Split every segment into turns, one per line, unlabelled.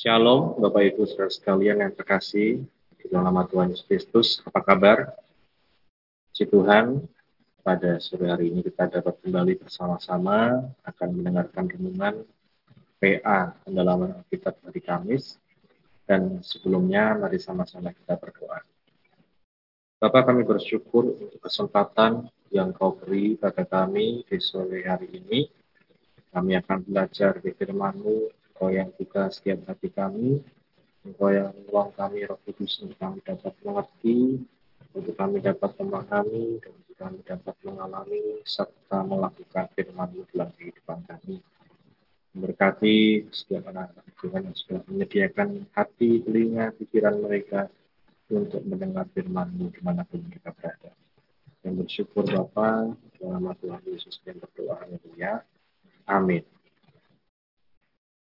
Shalom, Bapak Ibu saudara sekalian yang terkasih di dalam nama Tuhan Yesus Kristus. Apa kabar? Si Tuhan, pada sore hari ini kita dapat kembali bersama-sama akan mendengarkan renungan PA pendalaman Alkitab hari Kamis. Dan sebelumnya, mari sama-sama kita berdoa. Bapak kami bersyukur untuk kesempatan yang kau beri pada kami di sore hari ini. Kami akan belajar di firman-Mu Engkau yang buka setiap hati kami, Engkau yang menolong kami, Roh Kudus, untuk kami dapat mengerti, untuk kami dapat memahami, dan untuk kami dapat mengalami, serta melakukan firman dalam kehidupan kami. Memberkati setiap anak-anak Tuhan yang sudah menyediakan hati, telinga, pikiran mereka untuk mendengar firman-Mu di mana pun mereka berada. Dan bersyukur Bapa dalam nama Tuhan Yesus yang berdoa. Haleluya. Amin.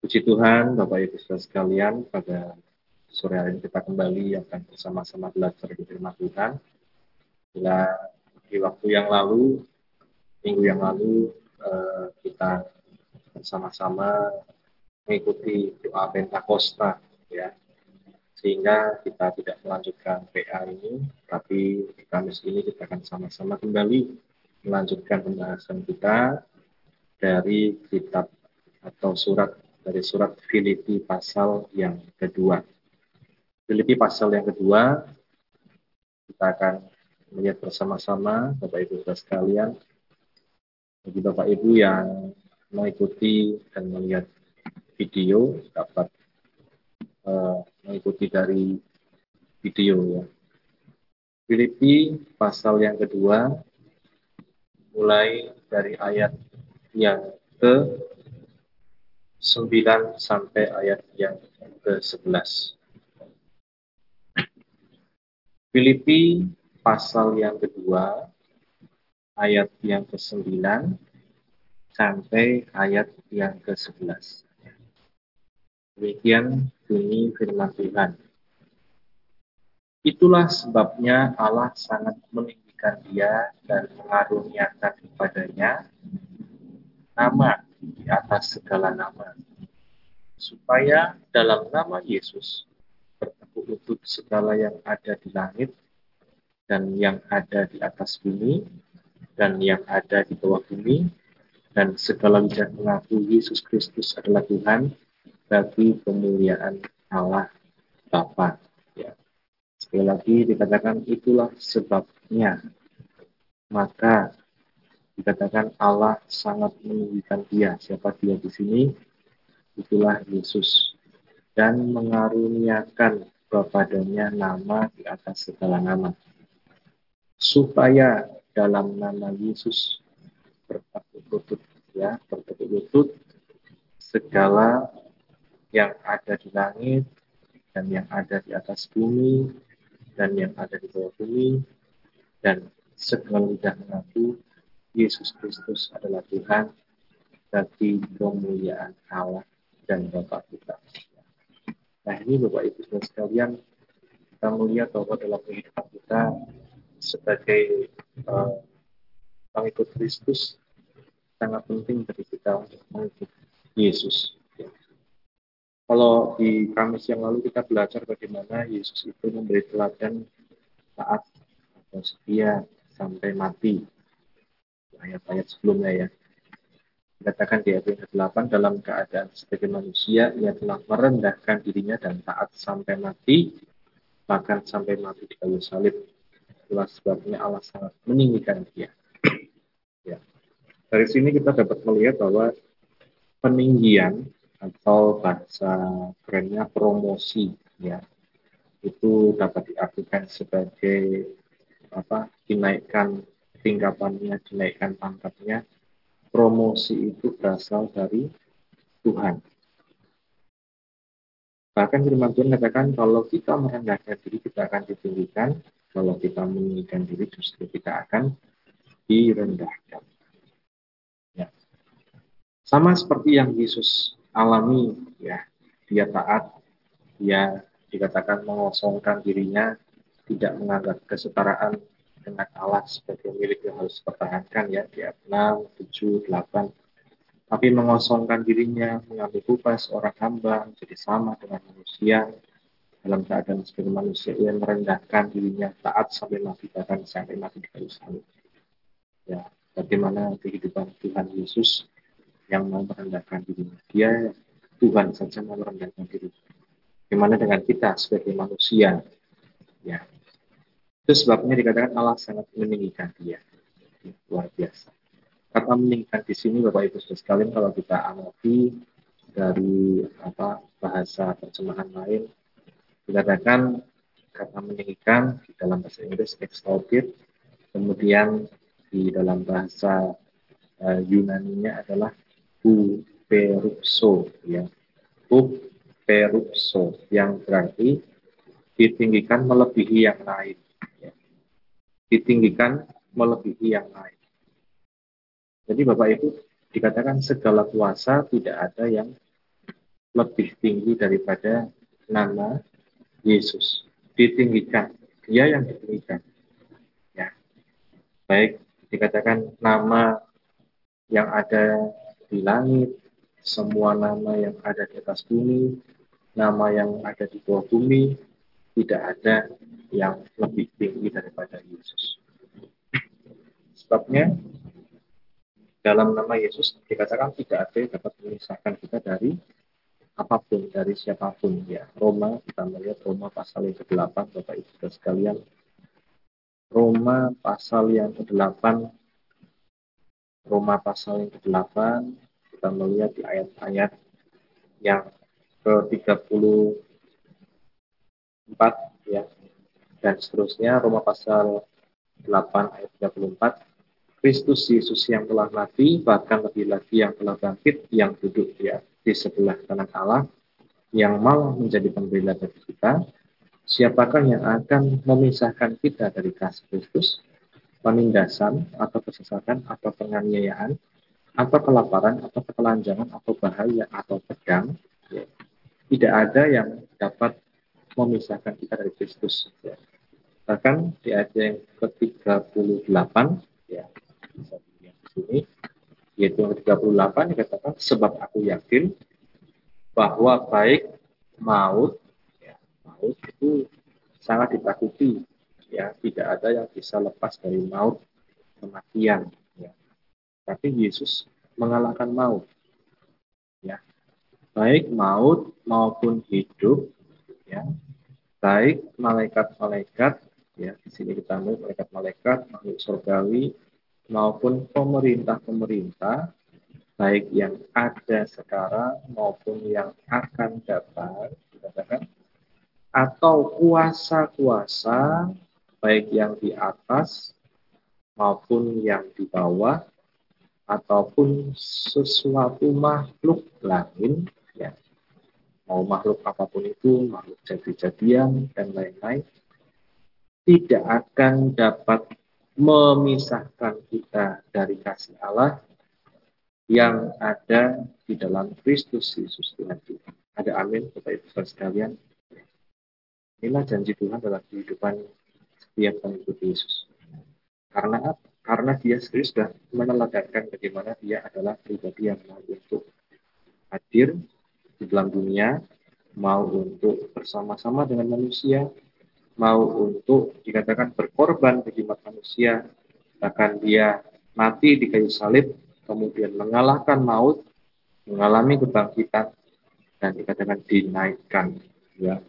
Puji Tuhan, Bapak Ibu saudara sekalian, pada sore hari ini kita kembali akan bersama-sama belajar di firman Tuhan. Bila di waktu yang lalu, minggu yang lalu, eh, kita bersama-sama mengikuti doa Pentakosta, ya, sehingga kita tidak melanjutkan PA ini, tapi di Kamis ini kita akan sama-sama kembali melanjutkan pembahasan kita dari kitab atau surat dari surat Filipi pasal yang kedua. Filipi pasal yang kedua, kita akan melihat bersama-sama Bapak Ibu saudara sekalian. Bagi Bapak Ibu yang mengikuti dan melihat video dapat uh, mengikuti dari video ya. Filipi pasal yang kedua mulai dari ayat yang ke 9 sampai ayat yang ke-11. Filipi pasal yang kedua, ayat yang ke-9 sampai ayat yang ke-11. Demikian bunyi firman Tuhan. Itulah sebabnya Allah sangat meninggikan dia dan mengaruniakan kepadanya nama di atas segala nama, supaya dalam nama Yesus bertekuk lutut segala yang ada di langit dan yang ada di atas bumi dan yang ada di bawah bumi dan segala lidah mengaku Yesus Kristus adalah Tuhan bagi kemuliaan Allah Bapa. Ya. Sekali lagi dikatakan itulah sebabnya maka dikatakan Allah sangat meninggikan dia. Siapa dia di sini? Itulah Yesus. Dan mengaruniakan kepadanya nama di atas segala nama. Supaya dalam nama Yesus bertekuk lutut ya, bertekuk lutut segala yang ada di langit dan yang ada di atas bumi dan yang ada di bawah bumi dan segala lidah mengaku Yesus Kristus adalah Tuhan bagi kemuliaan Allah dan Bapa kita. Nah ini Bapak Ibu dan sekalian, kita melihat bahwa dalam kehidupan kita sebagai uh, pengikut Kristus sangat penting bagi kita untuk mengikut Yesus. Kalau di Kamis yang lalu kita belajar bagaimana Yesus itu memberi teladan saat atau setia sampai mati ayat-ayat sebelumnya ya. Dikatakan di ayat ke-8 dalam keadaan sebagai manusia ia telah merendahkan dirinya dan taat sampai mati bahkan sampai mati di kayu salib. Itulah sebabnya Allah sangat meninggikan dia. ya. Dari sini kita dapat melihat bahwa peninggian atau bahasa kerennya promosi ya itu dapat diartikan sebagai apa dinaikkan tingkatannya, dinaikkan pangkatnya, promosi itu berasal dari Tuhan. Bahkan firman Tuhan katakan kalau kita merendahkan diri kita akan ditinggikan, kalau kita meninggikan diri justru kita akan direndahkan. Ya. Sama seperti yang Yesus alami, ya, dia taat, dia dikatakan mengosongkan dirinya, tidak menganggap kesetaraan dengan Allah sebagai milik yang harus dipertahankan ya di ayat 6, 7, 8 tapi mengosongkan dirinya, mengambil upah seorang hamba, menjadi sama dengan manusia, dalam keadaan sebagai manusia yang merendahkan dirinya taat sampai mati bahkan sampai mati di kayu salib. Ya, bagaimana kehidupan Tuhan Yesus yang mau merendahkan dirinya. Dia Tuhan saja mau merendahkan diri. Bagaimana dengan kita sebagai manusia? Ya, itu sebabnya dikatakan Allah sangat meninggikan dia. Luar biasa. Kata meninggikan di sini Bapak Ibu sekalian kalau kita amati dari apa bahasa terjemahan lain dikatakan kata meninggikan di dalam bahasa Inggris exalted kemudian di dalam bahasa uh, Yunani-nya adalah uperupso ya uperupso yang berarti ditinggikan melebihi yang lain. Ditinggikan melebihi yang lain. Jadi Bapak Ibu dikatakan segala kuasa tidak ada yang lebih tinggi daripada nama Yesus. Ditinggikan. Dia yang ditinggikan. Ya. Baik dikatakan nama yang ada di langit semua nama yang ada di atas bumi nama yang ada di bawah bumi tidak ada yang lebih tinggi daripada Yesus. Sebabnya dalam nama Yesus dikatakan tidak ada yang dapat memisahkan kita dari apa pun dari siapa pun. Ya Roma kita melihat Roma pasal yang ke-8 Bapak Ibu dan sekalian. Roma pasal yang ke-8 Roma pasal yang ke-8 kita melihat di ayat-ayat yang ke-34 ya dan seterusnya Roma pasal 8 ayat 34 Kristus Yesus yang telah mati bahkan lebih lagi yang telah bangkit yang duduk ya di sebelah kanan Allah yang malah menjadi pembela bagi kita, siapakah yang akan memisahkan kita dari kasih Kristus? Penindasan atau kesesatan atau penganiayaan atau kelaparan atau ketelanjangan atau bahaya atau pedang ya. tidak ada yang dapat memisahkan kita dari Kristus ya. bahkan di ayat yang ke-38 ya bisa dilihat di sini yaitu yang ke-38 dikatakan sebab aku yakin bahwa baik maut ya, maut itu sangat ditakuti ya tidak ada yang bisa lepas dari maut kematian ya. tapi Yesus mengalahkan maut ya baik maut maupun hidup ya baik malaikat-malaikat ya di sini kita melihat malaikat-malaikat makhluk surgawi maupun pemerintah-pemerintah baik yang ada sekarang maupun yang akan datang dikatakan atau kuasa-kuasa baik yang di atas maupun yang di bawah ataupun sesuatu makhluk lain ya mau makhluk apa pun itu makhluk jadi-jadian dan lain-lain tidak akan dapat memisahkan kita dari kasih Allah yang ada di dalam Kristus Yesus Tuhan kita. Ada amin Bapak Ibu sekalian. Inilah janji Tuhan dalam kehidupan setiap pengikut Yesus. Karena? Karena dia sendiri sudah meneladankan bagaimana dia adalah pribadi yang mau untuk hadir di dalam dunia, mau untuk bersama-sama dengan manusia, mau untuk dikatakan berkorban bagi manusia, bahkan dia mati di kayu salib, kemudian mengalahkan maut, mengalami kebangkitan, dan dikatakan dinaikkan, ya,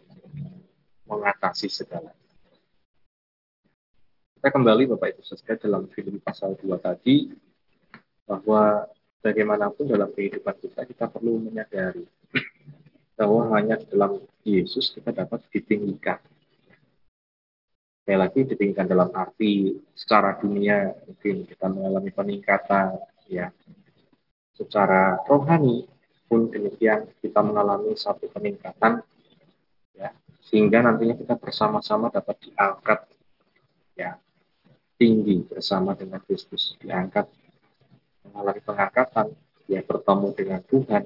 mengatasi segala. Kita kembali Bapak Ibu sekalian dalam film pasal 2 tadi, bahwa bagaimanapun dalam kehidupan kita, kita perlu menyadari bahwa hanya dalam Yesus kita dapat ditinggikan. Sekali lagi ditingkatkan dalam arti secara dunia mungkin kita mengalami peningkatan ya. Secara rohani pun demikian kita mengalami satu peningkatan ya. Sehingga nantinya kita bersama-sama dapat diangkat ya. Tinggi bersama dengan Kristus diangkat mengalami pengangkatan ya bertemu dengan Tuhan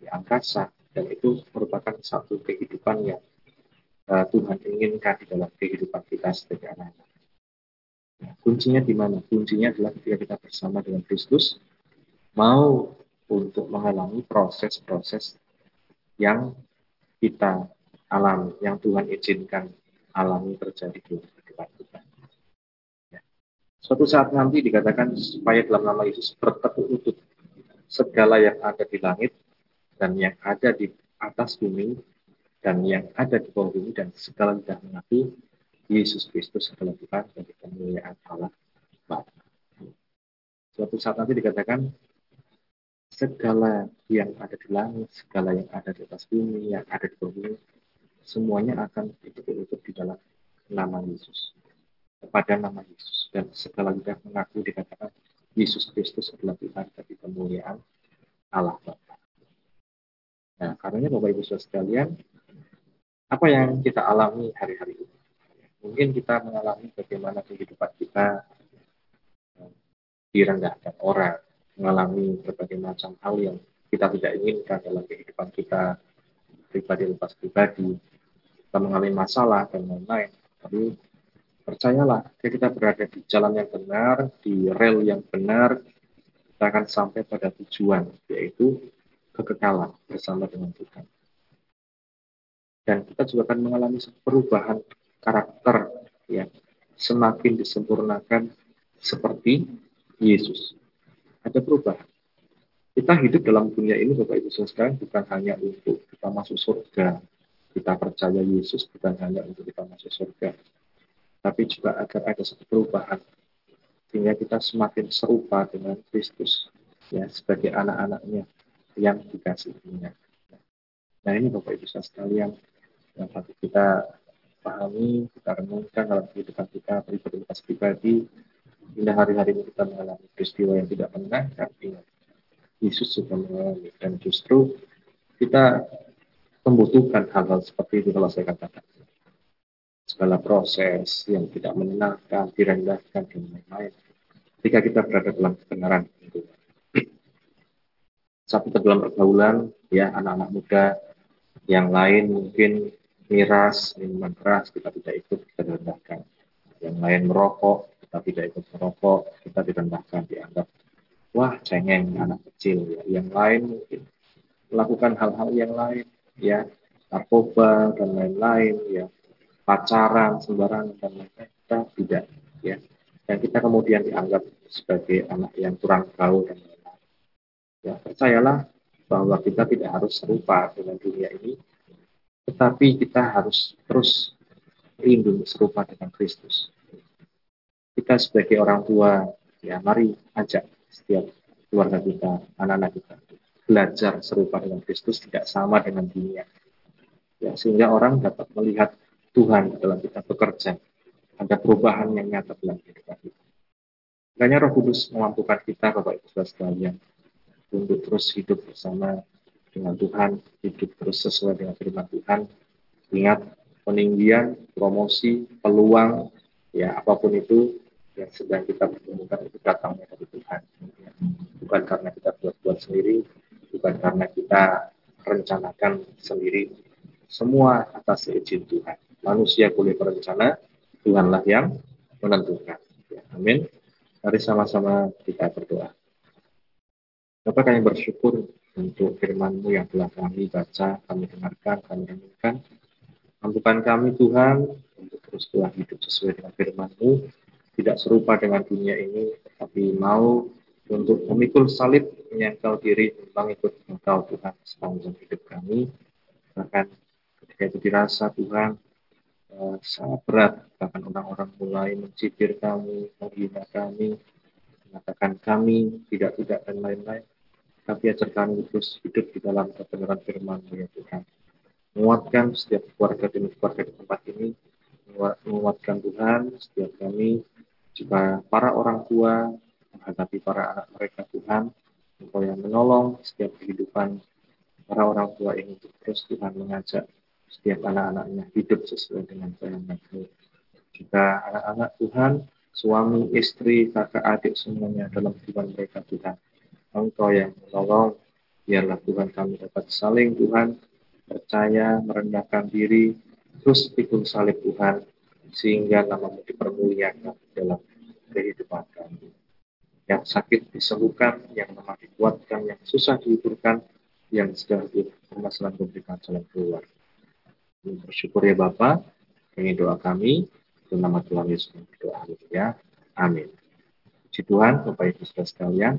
di angkasa dan itu merupakan satu kehidupan yang uh, Tuhan inginkan di dalam kehidupan kita sebagai anak-anak. Nah, kuncinya di mana? Kuncinya adalah ketika kita bersama dengan Kristus, mau untuk mengalami proses-proses yang kita alami, yang Tuhan izinkan alami terjadi di kehidupan kita. Ya. Suatu saat nanti dikatakan supaya dalam nama Yesus bertekuk lutut segala yang ada di langit dan yang ada di atas bumi dan yang ada di bawah bumi dan segala lidah mengaku Yesus Kristus adalah Tuhan bagi kemuliaan Allah Bapa. Suatu saat nanti dikatakan segala yang ada di langit, segala yang ada di atas bumi, yang ada di bawah bumi, semuanya akan ikut-ikut di dalam nama Yesus. Kepada nama Yesus. Dan segala lidah mengaku dikatakan Yesus Kristus adalah Tuhan bagi kemuliaan Allah Bapa. Nah, karenanya Bapak Ibu Saudara sekalian, apa yang kita alami hari-hari ini? Mungkin kita mengalami bagaimana kehidupan kita direndahkan orang, mengalami berbagai macam hal yang kita tidak inginkan dalam kehidupan kita pribadi lepas pribadi, kita mengalami masalah dan lain-lain. Tapi percayalah, jika kita berada di jalan yang benar, di rel yang benar, kita akan sampai pada tujuan, yaitu kekekalan bersama dengan Tuhan. Dan kita juga akan mengalami perubahan karakter yang semakin disempurnakan seperti Yesus. Ada perubahan. Kita hidup dalam dunia ini, Bapak Ibu Saudara, bukan hanya untuk kita masuk surga. Kita percaya Yesus bukan hanya untuk kita masuk surga. Tapi juga agar ada satu perubahan. Sehingga kita semakin serupa dengan Kristus. ya Sebagai anak-anaknya yang dikasihinya. Nah ini Bapak Ibu sekalian yang patut kita pahami, kita renungkan dalam kehidupan kita pribadi pribadi, Hingga hari-hari ini kita mengalami peristiwa yang tidak pernah tapi Yesus sudah mengalami. Dan justru kita membutuhkan hal-hal seperti itu kalau saya katakan. Segala proses yang tidak menyenangkan, direndahkan, dan lain-lain. Ketika kita berada dalam kebenaran. Gitu. Satu dalam pergaulan, ya anak-anak muda, yang lain mungkin miras, minuman keras, kita tidak ikut, kita direndahkan. Yang lain merokok, kita tidak ikut merokok, kita direndahkan, dianggap wah cengeng anak kecil ya. Yang lain mungkin melakukan hal-hal yang lain ya, narkoba dan lain-lain ya, pacaran sembarangan dan lain-lain kita tidak ya. Dan kita kemudian dianggap sebagai anak yang kurang gaul dan lain-lain. Ya, percayalah bahwa kita tidak harus serupa dengan dunia ini, tetapi kita harus terus rindu serupa dengan Kristus kita sebagai orang tua, ya mari ajak setiap keluarga kita, anak-anak kita belajar serupa dengan Kristus tidak sama dengan dunia. Ya, sehingga orang dapat melihat Tuhan dalam kita bekerja. Ada perubahan yang nyata dalam kehidupan kita. Makanya Roh Kudus memampukan kita, Bapak Ibu Saudara sekalian, untuk terus hidup bersama dengan Tuhan, hidup terus sesuai dengan firman Tuhan. Ingat, peninggian, promosi, peluang, ya apa pun itu yang sedang kita pertemukan itu datangnya dari Tuhan. Bukan karena kita buat-buat sendiri, bukan karena kita rencanakan sendiri. Semua atas izin Tuhan. Manusia boleh berencana, Tuhanlah yang menentukan. Ya, amin. Mari sama-sama kita berdoa. Bapak kami bersyukur untuk firman-Mu yang telah kami baca, kami dengarkan, kami renungkan. Mampukan kami Tuhan untuk terus telah hidup sesuai dengan firman-Mu, tidak serupa dengan dunia ini, tapi mau untuk memikul salib, menyangkal diri, mengikut Engkau Tuhan sepanjang hidup kami. Bahkan ketika itu dirasa Tuhan eh, sangat berat, bahkan orang-orang mulai mencibir kami, menghina kami, mengatakan kami tidak-tidak dan lain-lain. Tapi ajar kami terus hidup di dalam kebenaran firman ya Tuhan. Menguatkan setiap keluarga demi keluarga di tempat ini, menguatkan Tuhan setiap kami jika para orang tua menghadapi para anak mereka Tuhan, Engkau yang menolong setiap kehidupan para orang tua ini terus Tuhan mengajak setiap anak-anaknya hidup sesuai dengan kehendakmu. Jika anak-anak Tuhan, suami, istri, kakak, adik semuanya dalam kehidupan mereka Tuhan, Engkau yang menolong, biarlah Tuhan kami dapat saling Tuhan, percaya, merendahkan diri, terus pikul salib Tuhan, sehingga namamu dipermuliakan dalam kehidupan kami. yang sakit disembuhkan, yang lemah dikuatkan, yang susah dihiburkan, yang sedang bermasalah memberikan jalan keluar. Bersyukur ya Bapak, ini doa kami, dalam nama Tuhan Yesus berdoa ya. Amin. Puji Tuhan, Bapak Ibu sekalian,